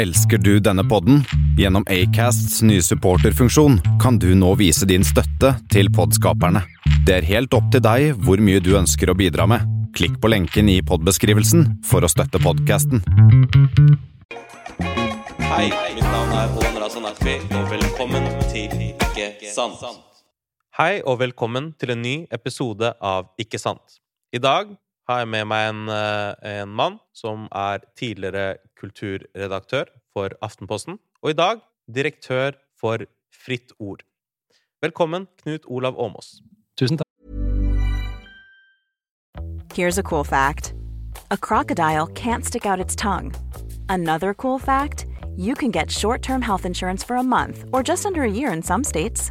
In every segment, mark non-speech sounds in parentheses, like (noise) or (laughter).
Elsker du denne podden? Gjennom Acasts nye supporterfunksjon kan du nå vise din støtte til podskaperne. Det er helt opp til deg hvor mye du ønsker å bidra med. Klikk på lenken i podbeskrivelsen for å støtte podkasten. Hei, mitt navn er Olan Razan Akfi, og velkommen til Ikke sant. Hei, og velkommen til en ny episode av Ikke sant. I dag har jeg med meg en, eh, en mann som er tidligere kulturredaktør for Aftenposten, og i dag direktør for Fritt Ord. Velkommen, Knut Olav Åmås. Tusen takk. Here's a cool fact a crocodile can't stick out its tongue. Another cool fact you can get short term health insurance for a month or just under a year in some states.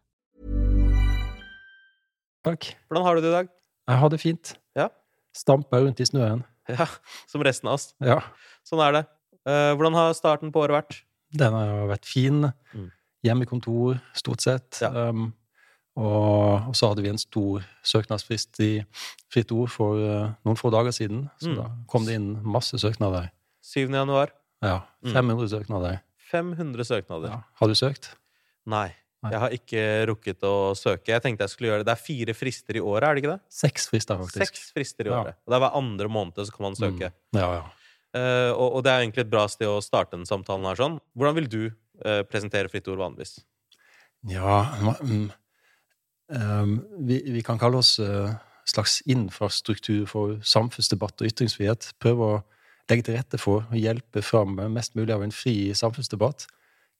Takk. Hvordan har du det i dag? Jeg har det fint. Ja. Stampa rundt i snøen. Ja, (laughs) som resten av oss. Ja. Sånn er det. Eh, hvordan har starten på året vært? Den har vært fin. Mm. Hjemmekontor, stort sett. Ja. Um, og, og så hadde vi en stor søknadsfrist i Fritt Ord for uh, noen få dager siden. Så Mm. da kom det inn masse søknader. 7. januar. Ja, Mm. 500 søknader. 500 søknader. Ja. Har du søkt? Nei. Jeg har ikke rukket å søke. Jeg tenkte jeg skulle gjøre det. Det er fire frister i året, er det ikke det? Seks frister, faktisk. Seks frister i Ja. året. Og det er hver andre måned så kan man søke. Mm. Ja, ja. Uh, og, og det er egentlig et bra sted å starte den samtalen her sånn. Hvordan vil du uh, presentere Fritt Ord vanligvis? Ja um, um, vi, vi kan kalle oss uh, slags infrastruktur for samfunnsdebatt og ytringsfrihet. Prøve å legge til rette for å hjelpe fram mest mulig av en fri samfunnsdebatt.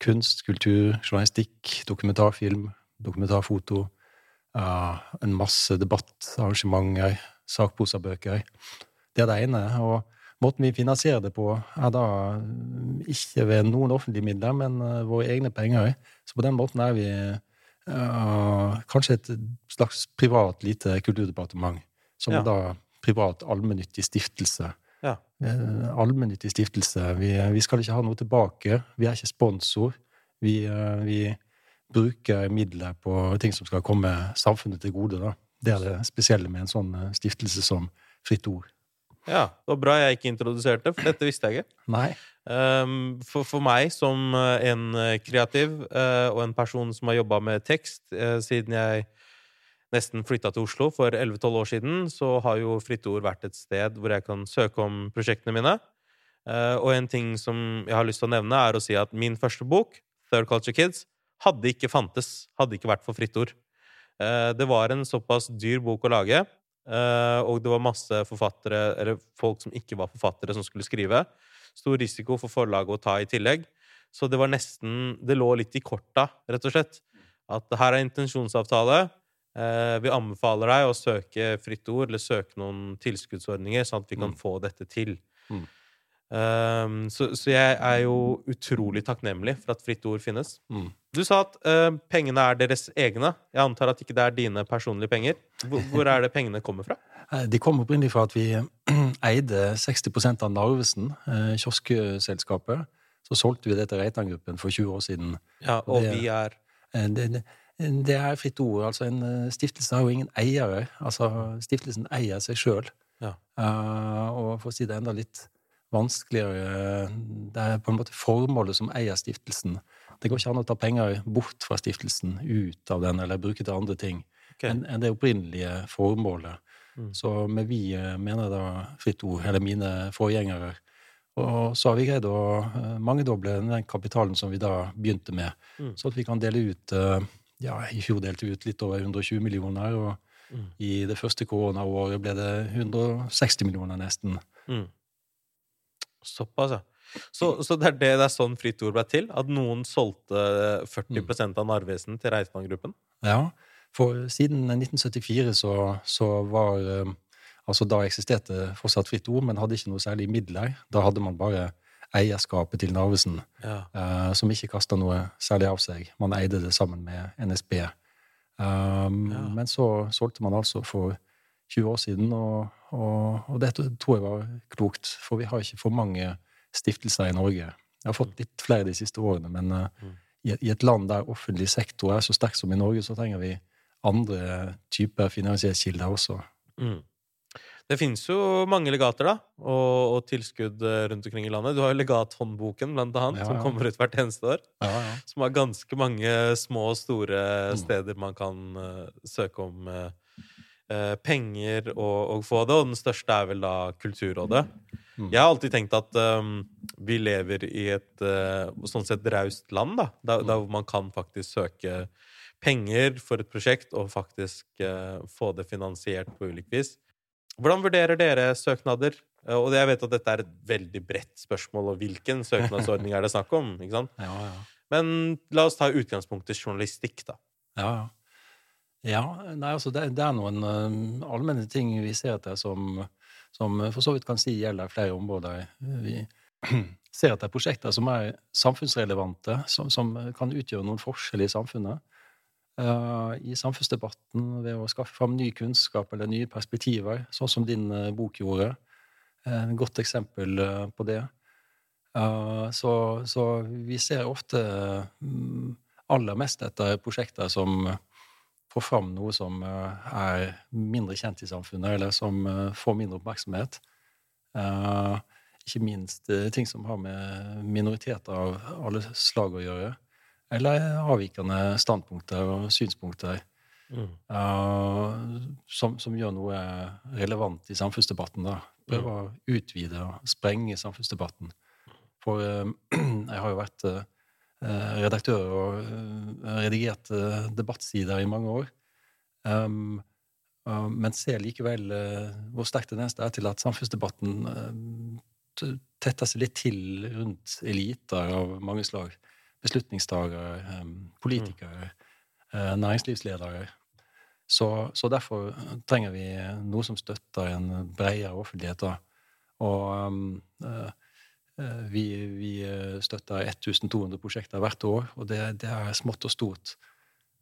Kunst, kultur, journalistikk, dokumentarfilm, dokumentarfoto. Uh, en masse debattarrangementer, sakprosabøker. Det er det ene. Og måten vi finansierer det på, er da mm, ikke ved noen offentlige midler, men uh, våre egne penger. Så på den måten er vi uh, kanskje et slags privat lite kulturdepartement. Som Ja. da privat allmennyttig stiftelse. Eh, allmennyttig stiftelse. Vi, vi skal ikke ha noe tilbake. Vi er ikke sponsor. Vi, eh, vi bruker midler på ting som skal komme samfunnet til gode. Da. Det er det spesielle med en sånn eh, stiftelse som Fritt Ord. Ja, det var bra jeg ikke introduserte, for dette visste jeg ikke. Nei. Um, for, for meg som en kreativ og en person som har jobba med tekst siden jeg nesten flytta til Oslo for 11-12 år siden, så har jo Fritt Ord vært et sted hvor jeg kan søke om prosjektene mine. Eh, og en ting som jeg har lyst til å nevne, er å si at min første bok, Third Culture Kids, hadde ikke fantes, hadde ikke vært for Fritt Ord. Eh, det var en såpass dyr bok å lage, eh, og det var masse forfattere, eller folk som ikke var forfattere, som skulle skrive. Stor risiko for forlaget å ta i tillegg. Så det var nesten Det lå litt i korta, rett og slett. At her er intensjonsavtale. Eh, vi anbefaler deg å søke Fritt Ord, eller søke noen tilskuddsordninger, sånn at vi kan Mm. få dette til. Mm. Um, så, så jeg er jo utrolig takknemlig for at Fritt Ord finnes. Mm. Du sa at eh, pengene er deres egne. Jeg antar at ikke det er dine personlige penger. Hvor, hvor er det pengene kommer fra? (laughs) Eh, De kom opprinnelig fra at vi (clears throat) eide 60 av Narvesen, kioskselskapet. Så solgte vi det til Reitan-gruppen for 20 år siden. Ja, og Det- vi er Det, det, det er fritt ord. Altså, en eh, stiftelse har jo ingen eiere. Altså, stiftelsen eier seg sjøl. Ja. og for å si det enda litt vanskeligere Det er på en måte formålet som eier stiftelsen. Det går ikke an å ta penger bort fra stiftelsen, ut av den, eller bruke til andre ting okay. enn en det opprinnelige formålet. Mm. Så med vi eh, mener da Fritt Ord, eller mine forgjengere, Og så har vi greid å eh, mangedoble den kapitalen som vi da begynte med, Mm. så at vi kan dele ut eh, Ja, i fjor delte vi ut litt over 120 millioner, og Mm. i det første koronaåret ble det 160 millioner, nesten. Mm. Såpass, ja. Så, så det, er det, det er sånn Fritt Ord ble til? At noen solgte 40% av Narvesen til Reitan-gruppen? Ja, for siden 1974 så, så var eh, Altså, da eksisterte fortsatt Fritt Ord, men hadde ikke noe særlig midler. Da hadde man bare eierskapet til Narvesen, Ja. uh, som ikke kasta noe særlig av seg. Man eide det sammen med NSB. Um, Ja. Men så solgte man altså for 20 år siden, og, og, og det tror jeg var klokt. For vi har ikke for mange stiftelser i Norge. Jeg har fått litt flere de siste årene, men uh, Mm. i, i et land der offentlig sektor er så sterk som i Norge, så trenger vi andre typer finansieringskilder også. Mm. Det finnes jo mange legater, da, og, og tilskudd eh, rundt omkring i landet. Du har jo Legathåndboken, blant annet, Ja, som kommer ut hvert eneste år. Ja, ja. Som har ganske mange små og store Mm. steder man kan uh, søke om eh, penger og, og få det. Og den største er vel da Kulturrådet. Mm. Jeg har alltid tenkt at um, vi lever i et uh, sånn sett raust land, da. Der, der hvor man kan faktisk søke penger for et prosjekt og faktisk uh, få det finansiert på ulikt vis. Hvordan vurderer dere søknader? Eh, Og jeg vet at dette er et veldig bredt spørsmål, og hvilken søknadsordning er det snakk om? ikke sant? (laughs) ja, ja. Men la oss ta utgangspunktet journalistikk, da. Ja, ja. Ja, nei, altså det, det er noen uh, allmenne ting vi ser etter som, som for så vidt kan si gjelder flere områder. Vi (clears throat) ser etter prosjekter som er samfunnsrelevante, som, som kan utgjøre noen forskjell i samfunnet. Eh, I samfunnsdebatten ved å skaffe fram ny kunnskap eller nye perspektiver, sånn som din eh, bok gjorde. Eh, Et godt eksempel på det. Så, så vi ser ofte mm, aller mest etter prosjekter som får fram noe som er mindre kjent i samfunnet, eller som får mindre oppmerksomhet. Ikke minst ting som har med minoriteter av alle slag å gjøre. Eller avvikende standpunkter og synspunkter eh, som, som gjør noe relevant i samfunnsdebatten. da. Prøve å utvide og sprenge samfunnsdebatten. For uh, (clears throat) jeg har jo vært eh, redaktør og eh, redigert debattsider i mange år. Um, uh, men ser likevel hvor sterk tendens det er til at samfunnsdebatten tetter seg litt til rundt eliter av mange slag. Beslutningstagere, eh, politikere, eh, næringslivsledere. Så, så derfor trenger vi noe som støtter en bredere offentlighet. Da. Og eh, eh, vi, vi eh, støtter 1200 prosjekter hvert år, og det, det er smått og stort.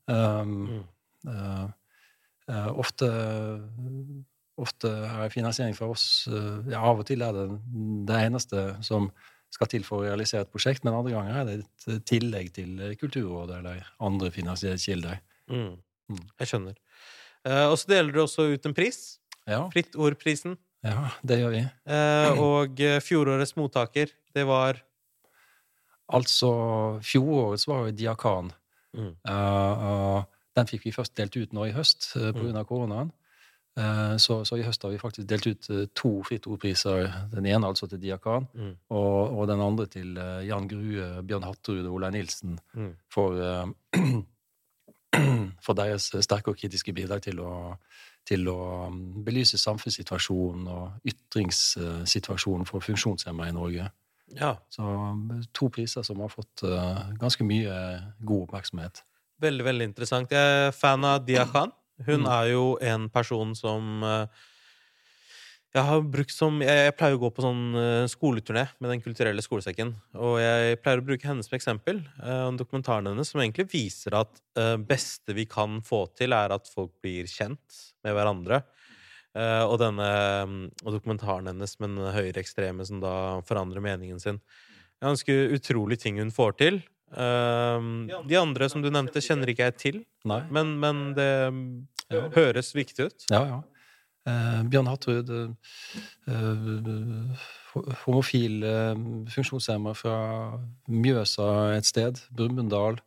Um, eh, uh, ofte, ofte er finansiering fra oss eh, ja, Av og til er det det eneste som skal til for å realisere et prosjekt, men andre ganger er det et tillegg til Kulturrådet eller andre finansieringskilder. Mm. Mm. Jeg skjønner. Eh, og så deler du også ut en pris. Ja, Fritt Ord-prisen. ja, det gjør vi. Eh, og eh, fjorårets mottaker, det var Altså, fjorårets var jo Diakan. Mm. Uh, den fikk vi først delt ut nå i høst uh, Mm. pga. koronaen. Eh, så, så i høst har vi faktisk delt ut eh, to Fritt Ord-priser. Den ene altså til Diakan, Mm. og, og den andre til eh, Jan Grue, Bjørn Hatterud og Olai Nilsen Mm. for, (clears throat) for deres sterke og kritiske bidrag til å, til å um, belyse samfunnssituasjonen og ytringssituasjonen for funksjonshemmede i Norge. Ja, Så um, to priser som har fått ganske mye god oppmerksomhet. veldig, veldig interessant. Jeg er fan av Dia Khan. Hun Mm. er jo en person som eh, jeg har brukt som Jeg, pleier å gå på sånn eh, skoleturné med Den kulturelle skolesekken. Og jeg pleier å bruke henne som eksempel. eh, og dokumentaren hennes som egentlig viser at det beste vi kan få til, er at folk blir kjent med hverandre. Og denne mm, og dokumentaren hennes med den høyreekstreme som da forandrer meningen sin. Det er ganske utrolig ting hun får til. Eh, de andre som du nevnte, kjenner ikke jeg til. Nei? Men, men det Ja. høres viktig ut. Ja, ja. Eh, Bjørn Hattrud, eh, eh, homofil eh, funksjonshemmer fra Mjøsa et sted, Brumunddal,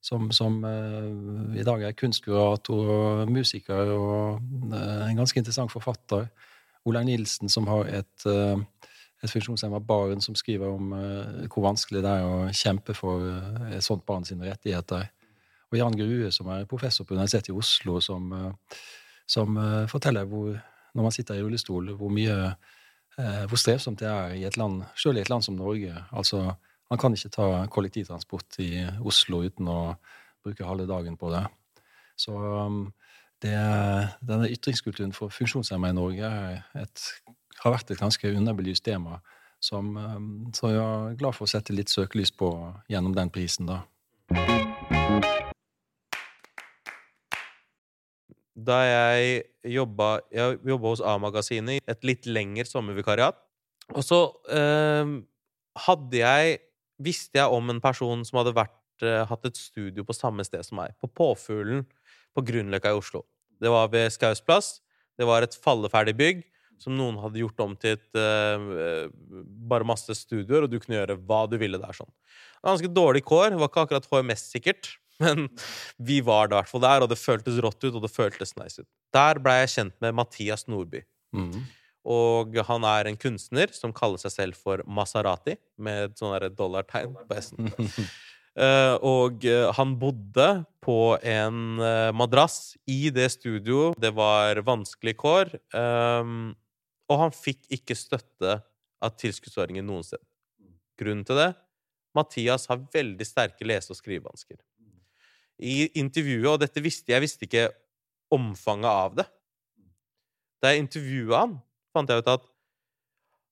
som, som eh, i dag er kunstkurator og musiker og eh, en ganske interessant forfatter. Olaug Nilsen, som har et, eh, et funksjonshemma barn som skriver om uh, hvor vanskelig det er å kjempe for uh, et sånt barn sine rettigheter. Og Jan Grue, som er professor på Universitetet i Oslo, som, uh, som forteller hvor, når man sitter i rullestol, hvor mye hvor strevsomt det er i et land, selv i et land som Norge. Altså, man kan ikke ta kollektivtransport i Oslo uten å bruke halve dagen på det. Så um, det, denne ytringskulturen for funksjonshemmede i Norge er et, har vært et ganske underbelyst tema. Som, um, så jeg er glad for å sette litt søkelys på gjennom den prisen, da. Da jeg jobba, jeg jobba hos A-magasinet i et litt lengre sommervikariat, og så eh, hadde jeg Visste jeg om en person som hadde vært, eh, hatt et studio på samme sted som meg, på Påfuglen på Grünerløkka i Oslo. Det var ved Skaus plass. Det var et falleferdig bygg som noen hadde gjort om til et uh, bare masse studioer, og du kunne gjøre hva du ville der. sånn. Ganske dårlig kår. Det var ikke akkurat HMS, sikkert. (laughs) Men vi var da i hvert fall der, og det føltes rått ut, og det føltes nice ut. Der blei jeg kjent med Mathias Nordby. Mm. Og han er en kunstner som kaller seg selv for Maserati, med et sånn dollartegn på S-en. Uh, (laughs) og uh, han bodde på en uh, madrass i det studio. Det var vanskelig kår. Um, og han fikk ikke støtte av tilskuddsordningen noen sted. Grunnen til det? Mathias har veldig sterke lese- og skrivevansker. I intervjuet, og dette visste jeg, visste ikke omfanget av det Da jeg intervjua han, fant jeg ut at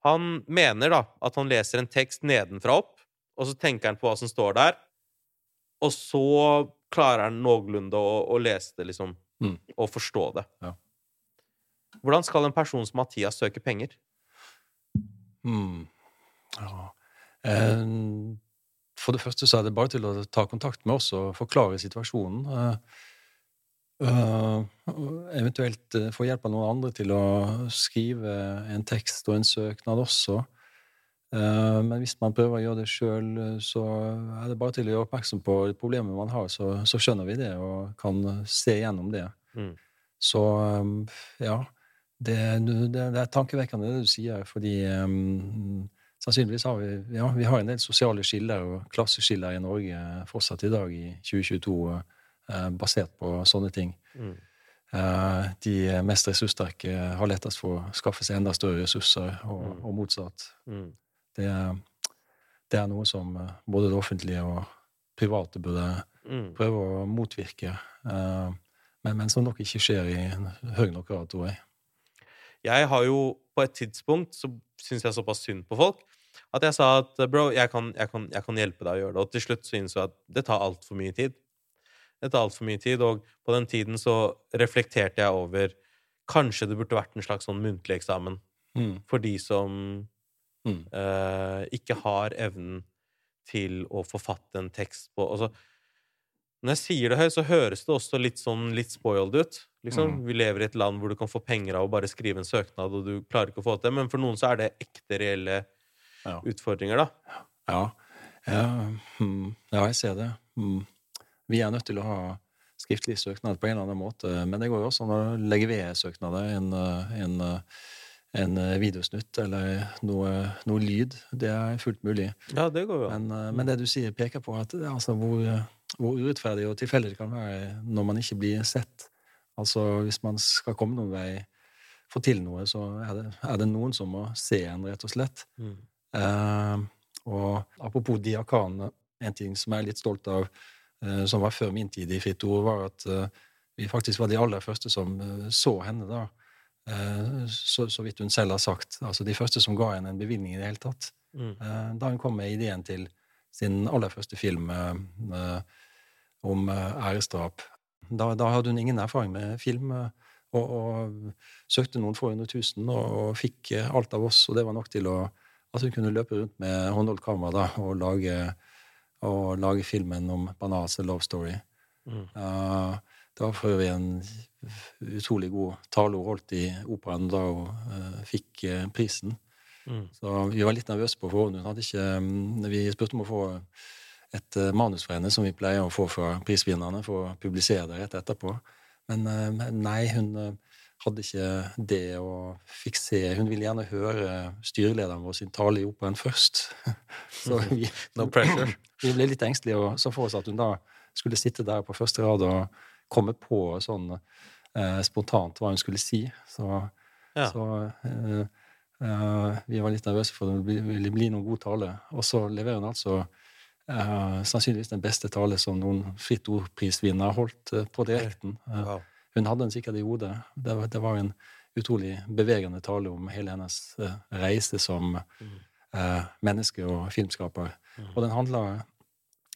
han mener da at han leser en tekst nedenfra opp, og så tenker han på hva som står der, og så klarer han noenlunde å, å lese det, liksom, mm. og forstå det. Ja. Hvordan skal en person som Mathias søke penger? Mm. Ja. Eh, for det første så er det bare til å ta kontakt med oss og forklare situasjonen. Eh, eh, eventuelt få hjelp av noen andre til å skrive en tekst og en søknad også. Men hvis man prøver å gjøre det sjøl, så er det bare til å gjøre oppmerksom på problemet man har, så, så skjønner vi det og kan se gjennom det. Mm. Så ja det, det, det, er tankevekkende, det du sier, fordi um, sannsynligvis har vi, ja, vi har en del sosiale skiller og klasseskiller i Norge fortsatt i dag, i 2022, uh, basert på sånne ting. Mm. Uh, de mest ressurssterke har lettest for å skaffe seg enda større ressurser, og, mm. og motsatt. Mm. Det, det, er noe som uh, både det offentlige og private burde mm. prøve å motvirke, men, men, som nok ikke skjer i høy nok grad, tror jeg. Jeg har jo på et tidspunkt så syns jeg såpass synd på folk at jeg sa at bro, jeg kan, jeg kan, jeg kan hjelpe deg å gjøre det. Og til slutt så innså jeg at det tar altfor mye tid. Det tar altfor mye tid, og på den tiden så reflekterte jeg over Kanskje det burde vært en slags sånn muntlig eksamen mm. for de som mm. eh, ikke har evnen til å forfatte en tekst på altså, Når jeg sier det høyt, så høres det også litt sånn litt spoiled ut. Liksom. Mm. Vi lever i et land hvor du kan få penger av å bare skrive en søknad, og du klarer ikke å få til det. Men for noen så er det ekte, reelle ja. utfordringer, da. Ja. Ja. Hmm. ja. jeg ser det. Hmm. Vi er nødt til å ha skriftlig søknad på en eller annen måte. Men det går jo også an å legge ved søknader en, en, en videosnutt eller noe, noe, lyd. Det er fullt mulig. Ja, det går jo. Men, men det du sier, peker på at altså, hvor, hvor urettferdig og tilfeldig det kan være når man ikke blir sett. Altså hvis man skal komme noen vei, få til noe, så er det, er det noen som må se en, rett og slett. Mm. Eh, og apropos diakanene, en ting som jeg er litt stolt av, eh, som var før min tid i Fritt Ord, var at eh, vi faktisk var de aller første som eh, så henne da. Eh, så, så, vidt hun selv har sagt. Altså de første som ga henne en bevilgning i det hele tatt. Mm. Eh, da hun kom med ideen til sin aller første film om æresdrap da, da, hadde hun ingen erfaring med film, eh, og, og søkte noen få hundre tusen og, og, fikk eh, alt av oss, og det var nok til å at hun kunne løpe rundt med håndholdt kamera da, og lage, og lage filmen om Banas Love Story. Mm. Uh, det var for øvrig en utrolig god tale hun holdt i operaen da hun uh, fikk uh, prisen. Mm. Så vi var litt nervøse på forhånd. Hun hadde ikke, um, vi spurte om å få et uh, manus fra henne som vi pleier å få fra prisvinnerne for å publisere det rett etterpå. Men uh, nei, hun uh, hadde ikke det å fikk se Hun ville gjerne høre styrelederen vår sin tale i operaen først. (laughs) Så vi, No pressure. (clears throat) vi ble litt engstelige og så for oss at hun da skulle sitte der på første rad og komme på sånn eh, spontant hva hun skulle si. Så, Ja. så eh, eh, vi var litt nervøse for det ville bli noen god tale. Og så leverer hun altså eh, sannsynligvis den beste tale som noen Fritt Ord-prisvinner holdt uh, på direkten. Uh, hun hadde den sikkert i hodet. Det det var en utrolig bevegende tale om hele hennes reise som eh, menneske og filmskaper. Og den handla,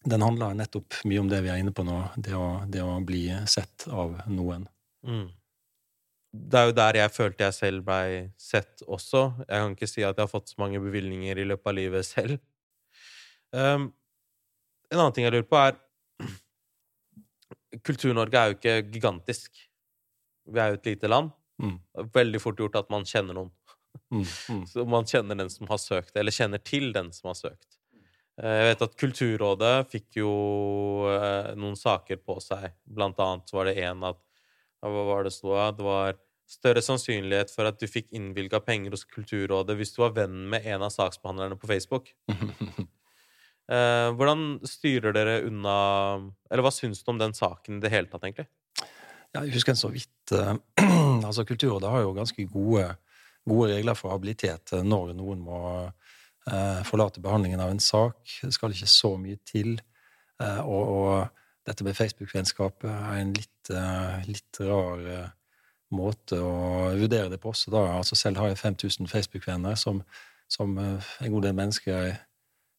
den handla nettopp mye om det vi er inne på nå, det å, det å bli sett av noen. Mm. Det er jo der jeg følte jeg selv blei sett også. Jeg kan ikke si at jeg har fått så mange bevilgninger i løpet av livet selv. Um, en annen ting jeg lurer på, er Kultur-Norge er jo ikke gigantisk. Vi er jo et lite land. Mm. Veldig fort gjort at man kjenner noen. Mm. Mm. (laughs) Så man kjenner den som har søkt, eller kjenner til den som har søkt. Eh, Jeg vet at Kulturrådet fikk jo eh, noen saker på seg. Blant annet var det en at Hva var det stod? Det var større sannsynlighet for at du fikk innvilga penger hos Kulturrådet hvis du var venn med en av saksbehandlerne på Facebook. (laughs) Eh, hvordan styrer dere unna Eller hva syns du om den saken i det hele tatt, egentlig? Ja, jeg husker en så vidt eh, (clears throat) altså Kulturrådet har jo ganske gode, gode regler for habilitet eh, når noen må eh, forlate behandlingen av en sak. Det skal ikke så mye til. Eh, og, og dette med Facebook-vennskapet er en litt, litt rar måte å vurdere det på også. Da. Altså selv har jeg 5000 Facebook-venner, som, som en god del mennesker eh,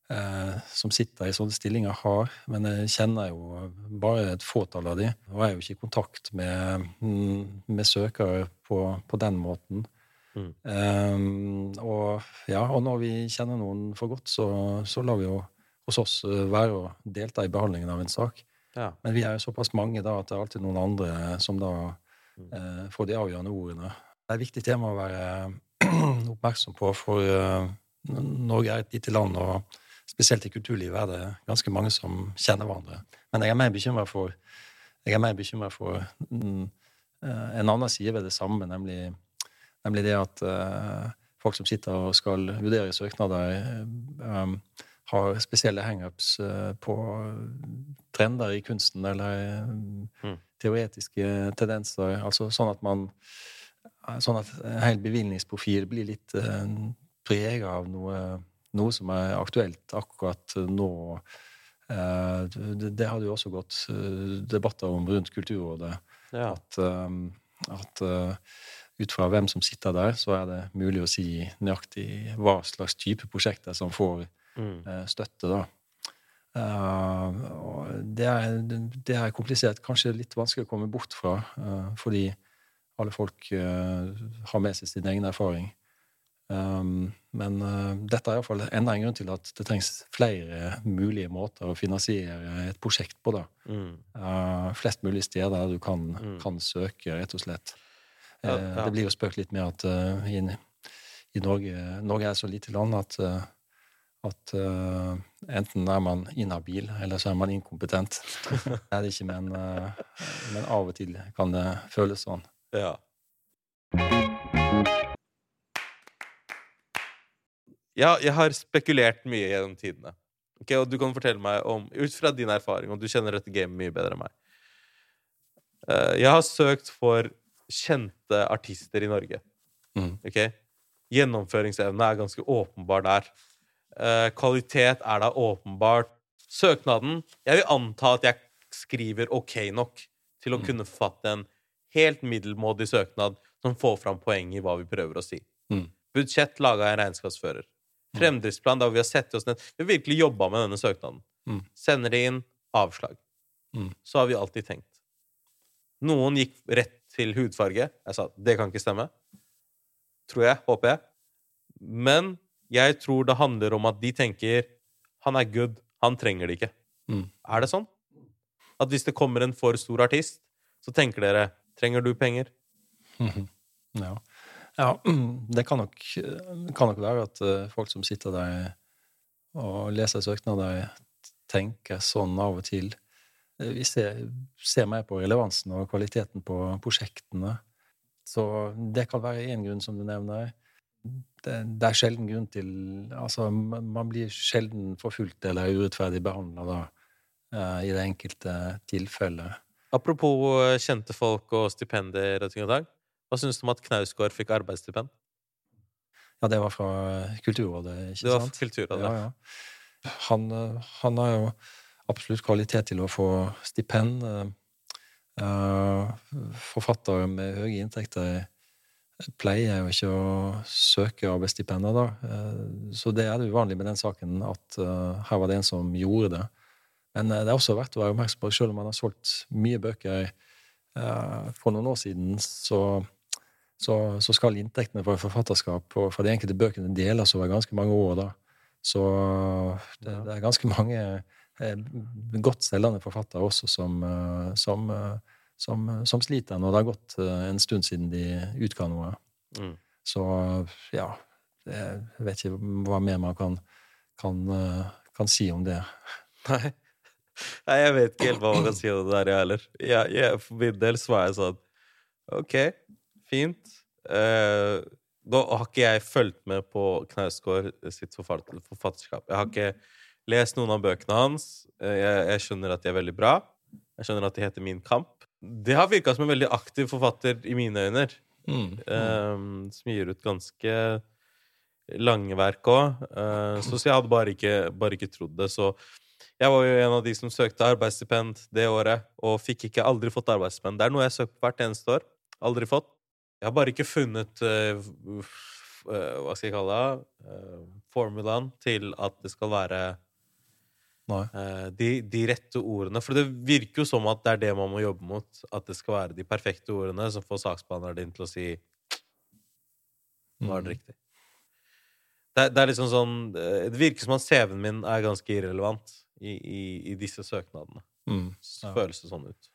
som sitter i sånne stillinger, har. Men jeg kjenner jo bare et fåtall av de, og er jo ikke i kontakt med, mm, med søkere på, på den måten. Mm. Um, og, ja, og når vi kjenner noen for godt, så, så lar vi jo hos oss eh, være å delta i behandlingen av en sak. Ja. Men vi er jo såpass mange da at det er alltid noen andre som da eh, får de avgjørende ordene. Det er et viktig tema å være (clears throat) oppmerksom på, for eh, Norge er et lite land, og spesielt i kulturlivet er det ganske mange som kjenner hverandre. Men jeg er mer bekymra for, er for mm, eh, en annen side ved det samme, nemlig, nemlig det at uh, folk som sitter og skal vurdere søknader, um, har spesielle hangups på trender i kunsten eller Mm. teoretiske tendenser. Altså sånn at man Sånn at en hel bevilgningsprofil blir litt uh, prega av noe, noe som er aktuelt akkurat nå. Eh, det, hadde jo også gått eh, debatter om rundt Kulturrådet. Ja. At, um, at ut fra hvem som sitter der, så er det mulig å si nøyaktig hva slags type prosjekter som får Mm. støtte, da. Det, er, det er komplisert. Kanskje litt vanskelig å komme bort fra, fordi alle folk har med seg sin egen erfaring. Um, men uh, dette er iallfall enda en grunn til at det trengs flere mulige måter å finansiere et prosjekt på. da. Mm. Uh, flest mulig steder du kan, Mm. kan søke, rett og slett. Ja, Eh, ja. Det blir jo spøkt litt med at i, i Norge Norge er så lite land at, at enten er man inhabil, eller så er man inkompetent. det (laughs) er det ikke, men, men av og til kan det føles sånn. Ja. Ja, jeg har spekulert mye gjennom tidene. Ok, og du kan fortelle meg om, ut fra din erfaring, og du kjenner dette gamet mye bedre enn meg Eh, Jeg har søkt for kjente artister i Norge. Mm. Ok? Gjennomføringsevne er ganske åpenbar der. Eh, kvalitet er da åpenbart. Søknaden Jeg vil anta at jeg skriver ok nok til å Mm. kunne forfatte en helt middelmådig søknad som får fram poeng i hva vi prøver å si. Mm. Budsjett laga en regnskapsfører. Fremdriftsplan der vi har sett oss ned Vi har virkelig jobba med denne søknaden. Mm. Sender det inn avslag. Mm. Så har vi alltid tenkt. Noen gikk rett til hudfarge. Jeg sa det kan ikke stemme. Tror jeg. Håper jeg. Men jeg tror det handler om at de tenker han er good, han trenger det ikke. Mm. Er det sånn? At hvis det kommer en for stor artist, så tenker dere trenger du penger? Mhm. (laughs) Ja. Ja. (clears throat) Det kan nok, kan nok være at eh, folk som sitter der og leser søknader, tenker sånn av og til. Eh, Vi ser, ser mer på relevansen og kvaliteten på prosjektene. Så det kan være én grunn, som du nevner. Det, det, er sjelden grunn til Altså, man blir sjelden forfulgt eller urettferdig behandla da, i det enkelte tilfellet. Apropos eh, kjente folk og stipender og ting og tang. Hva syns du om at Knausgård fikk arbeidsstipend? Ja, det var fra Kulturrådet, ikke sant? Det var fra Kulturrådet. Ja, ja. Han, han, har jo absolutt kvalitet til å få stipend. Forfattere med høye inntekter pleier jo ikke å søke arbeidsstipender, da. Eh, så det er det uvanlig med den saken at eh, her var det en som gjorde det. Men eh, det er også verdt å være oppmerksom på at selv om man har solgt mye bøker for noen år siden, så, så, så skal inntektene for forfatterskap og fra de enkelte bøkene deles over ganske mange år. da. Så det, det er ganske mange godt selgende forfattere også som, som som, som, sliter når det har gått eh, en stund siden de utga noe. Mm. Så ja Jeg vet ikke hva mer man kan, kan, eh, kan si om det. Nei. Nei. jeg vet ikke helt hva man kan si om det der, jeg heller. Jeg, jeg, for min del så var jeg sånn OK, fint. Eh, da har ikke jeg fulgt med på Knausgård sitt forfatterskap. Jeg har ikke lest noen av bøkene hans. Jeg, jeg skjønner at de er veldig bra. Jeg skjønner at de heter Min kamp. Det har virka som en veldig aktiv forfatter i mine øyne. Mm. Um, som gir ut ganske lange verk òg. Uh, så, jeg hadde bare ikke, bare ikke, trodd det. Så jeg var jo en av de som søkte arbeidsstipend det året, og fikk ikke aldri fått arbeidsstipend. Det er noe jeg søker på hvert eneste år. Aldri fått. Jeg har bare ikke funnet uh, uh, Hva skal jeg kalle det? formulaen til at det skal være uh, de, de, rette ordene. For det virker jo som at det er det man må jobbe mot. At det skal være de perfekte ordene som får saksbehandleren din til å si Nå er det mm. riktig. Det, det, er liksom sånn Det virker som at CV-en min er ganske irrelevant i, i, i disse søknadene. Mm. Ja. Føles det sånn ut.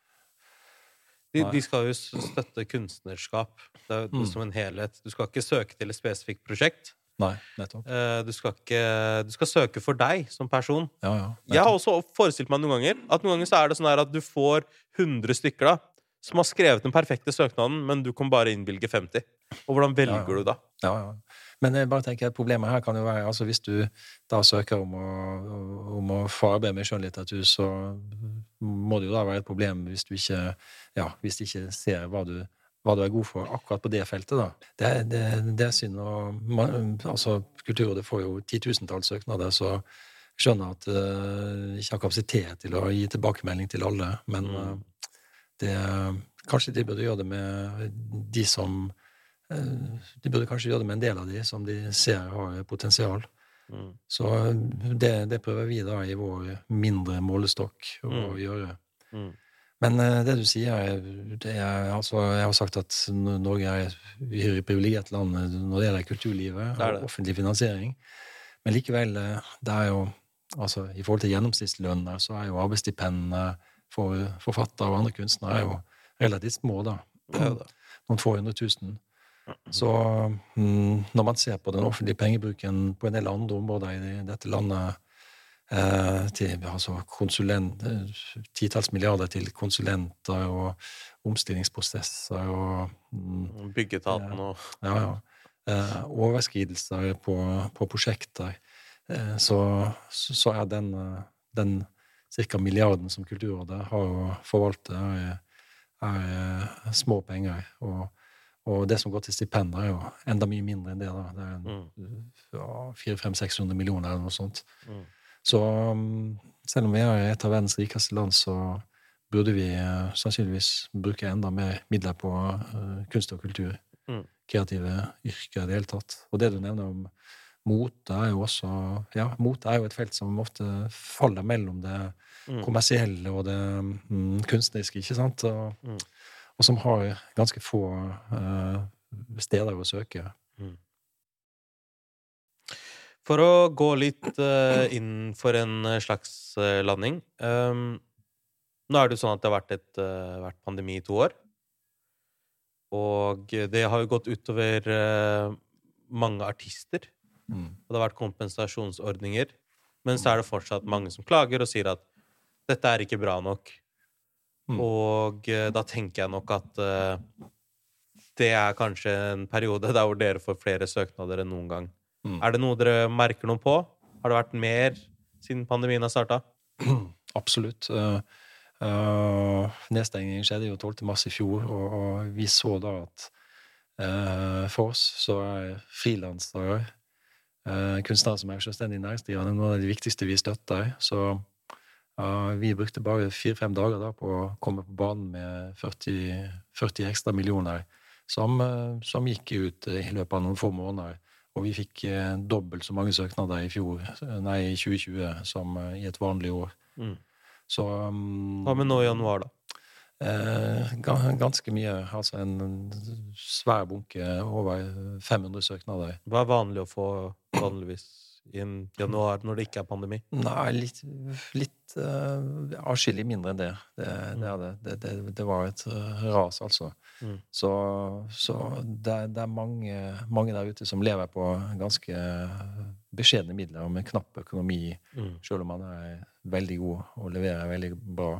De, de, skal jo støtte kunstnerskap. Det er mm. som en helhet. Du skal ikke søke til et spesifikt prosjekt. Nei, nettopp. Eh, du skal, ikke, du skal søke for deg som person. Ja, ja, jeg har også forestilt meg noen ganger at noen ganger så er det sånn at du får 100 stykker da, som har skrevet den perfekte søknaden, men du kan bare innvilge 50. Og hvordan velger ja, du da? Ja, ja. Men jeg bare tenker at problemet her kan jo være altså Hvis du da søker om å, om å få arbeid med skjønnlitteratur, så må det jo da være et problem hvis du ikke, ja, hvis du ikke ser hva du hva du er god for akkurat på det feltet. da. Det, det, det er synd. og man, altså, Kulturrådet får jo titusentalls søknader, så jeg skjønner at uh, ikke har kapasitet til å gi tilbakemelding til alle. Men uh, det, kanskje de burde gjøre det med de som De burde kanskje gjøre det med en del av de som de ser har potensial. Mm. Så det, det, prøver vi da i vår mindre målestokk å mm. gjøre. Mm. Men eh, det du sier, det er altså Jeg har sagt at Norge er et uhyre privilegert land når det gjelder kulturlivet og offentlig finansiering. Men likevel, eh, det er jo altså I forhold til gjennomsnittslønner, så er jo arbeidsstipendene for forfattere og andre kunstnere er jo relativt små, da. Noen få hundre tusen. Så mm, når man ser på den offentlige pengebruken på en del andre områder i dette landet Eh, til altså konsulent, eh, titalls milliarder til konsulenter og omstillingsprosesser og mm, Byggeetaten og Ja, ja. Eh, overskridelser på, på prosjekter. Så, så, er den, den ca. milliarden som Kulturrådet har å forvalte, er, er små penger. Og, og, det som går til stipender, er jo enda mye mindre enn det. da. Det er 400-500-600 mm. millioner eller noe sånt. Mm. Så um, selv om vi er et av verdens rikeste land, så burde vi uh, sannsynligvis bruke enda mer midler på uh, kunst og kultur. Mm. Kreative yrker i det hele tatt. Og det du nevner om mote, er jo også Ja, mote er jo et felt som ofte faller mellom det mm. kommersielle og det um, kunstneriske, ikke sant? Og, mm. Og, som har ganske få uh, steder å søke. Mm. For å gå litt uh, inn for en slags uh, landing um, Nå er det jo sånn at det har vært, et, vært pandemi i to år. Og det har jo gått utover mange artister. Mm. Og det har vært kompensasjonsordninger. Men så er det fortsatt mange som klager og sier at dette er ikke bra nok. Mm. Og da tenker jeg nok at det er kanskje en periode (laughs) der hvor dere får flere søknader enn noen gang. Mm. Er det noe dere merker noe på? Har det vært mer siden pandemien har starta? (clears throat) Absolutt. Uh, uh, nedstengningen skjedde jo 12. mars i fjor, og, og vi så da at uh, for oss så er frilansere, kunstnere som er selvstendig næringsdrivende, noen av de viktigste vi støtter. Så vi brukte bare fire-fem dager da på å komme på banen med 40, 40 ekstra millioner som, som, gikk ut i løpet av noen få måneder. Og vi fikk dobbelt så mange søknader i fjor, nei, 2020 som i et vanlig år. Mm. Så Hva med nå i januar, da? Eh, ganske mye. Altså en svær bunke, over 500 søknader. Hva er vanlig å få vanligvis i en januar når det ikke er pandemi? Nei, litt, litt uh, Atskillig mindre enn det. Det, mm. det, det, det, det var et ras, altså. Mm. Så, så det, er mange, mange, der ute som lever på ganske beskjedne midler og med knapp økonomi, mm. selv om man er veldig god og leverer veldig bra.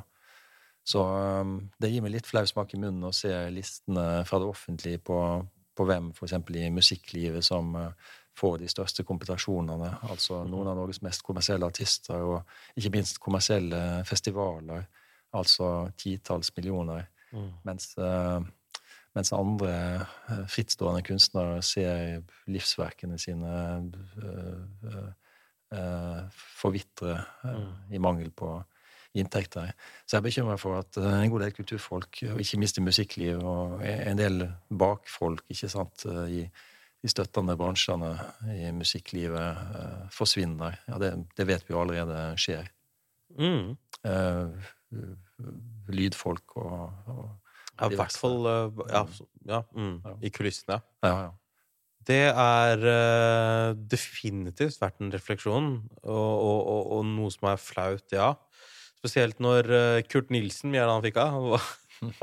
Så um, det gir meg litt flau smak i munnen å se listene fra det offentlige på, på hvem f.eks. i musikklivet som uh, får de største kompetasjonene. Altså mm. noen av Norges mest kommersielle artister, og ikke minst kommersielle festivaler. Altså titalls millioner. Mm. Mens, uh, mens, andre uh, frittstående kunstnere ser livsverkene sine uh, forvitre mm. i mangel på inntekter. Så jeg er bekymra for at en god del kulturfolk, og ikke minst i musikklivet, og en del bakfolk ikke sant, i de støttende bransjene i musikklivet forsvinner. Ja, det, det, vet vi jo allerede skjer. Mm. Eh, lydfolk og, og Ja, i hvert fall ja, ja, mm, i kulissene. Ja, ja. Det er definitivt vært en refleksjon, og, og, og, noe som er flaut, ja. Spesielt når Kurt Nilsen, mye er det han fikk av,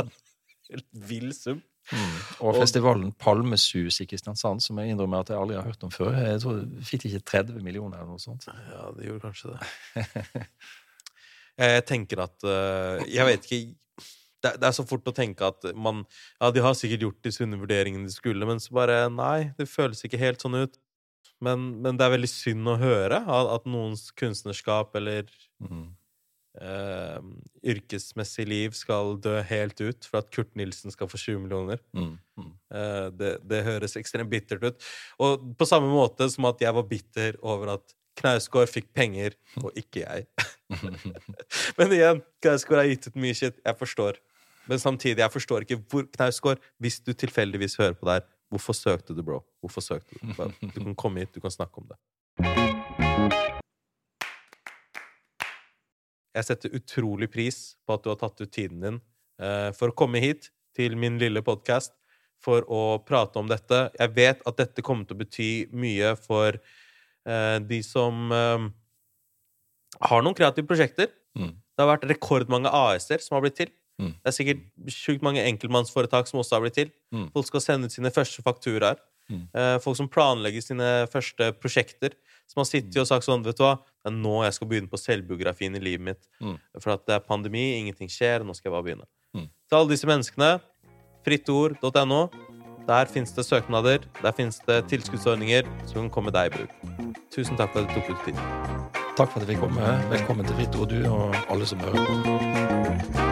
(laughs) helt vill sum. Mm. Og festivalen Palmesus i Kristiansand, som jeg innrømmer at jeg aldri har hørt om før. Jeg tror Fikk ikke 30 millioner eller noe sånt? Ja, det gjorde kanskje det. (laughs) jeg tenker at uh, Jeg vet ikke det, det, er så fort å tenke at man Ja, de har sikkert gjort de sunne vurderingene de skulle, men så bare Nei, det føles ikke helt sånn ut. Men, men det er veldig synd å høre at, at noens kunstnerskap eller mm. Eh, yrkesmessig liv skal dø helt ut for at Kurt Nilsen skal få 20 millioner. Mm. Mm. Eh, det, det, høres ekstremt bittert ut. Og på samme måte som at jeg var bitter over at Knausgård fikk penger, og ikke jeg. (laughs) men igjen, Knausgård har gitt ut mye shit. Jeg forstår. Men samtidig, jeg forstår ikke hvor Knausgård, hvis du tilfeldigvis hører på der, hvorfor søkte du, bro? Hvorfor søkte du? Du kan komme hit, du kan snakke om det. Jeg setter utrolig pris på at du har tatt ut tiden din uh, for å komme hit til min lille podkast for å prate om dette. Jeg vet at dette kommer til å bety mye for uh, de som uh, har noen kreative prosjekter. Mm. Det har vært rekordmange AS-er som har blitt til. Mm. Det er sikkert sjukt mange enkeltmannsforetak som også har blitt til. Mm. Folk skal sende ut sine første fakturaer. Mm. Eh, folk som planlegger sine første prosjekter. Som har sittet og sagt sånn Vet du hva, det er nå jeg skal begynne på selvbiografien i livet mitt. Mm. For at det er pandemi, ingenting skjer, nå skal jeg bare begynne. Mm. Til alle disse menneskene, frittord.no. Der fins det søknader, der fins det tilskuddsordninger som kan komme deg i bruk. Tusen takk for at du tok ut tid. Takk for at jeg fikk komme. Velkommen til Fritt Ord, du og alle som hører på.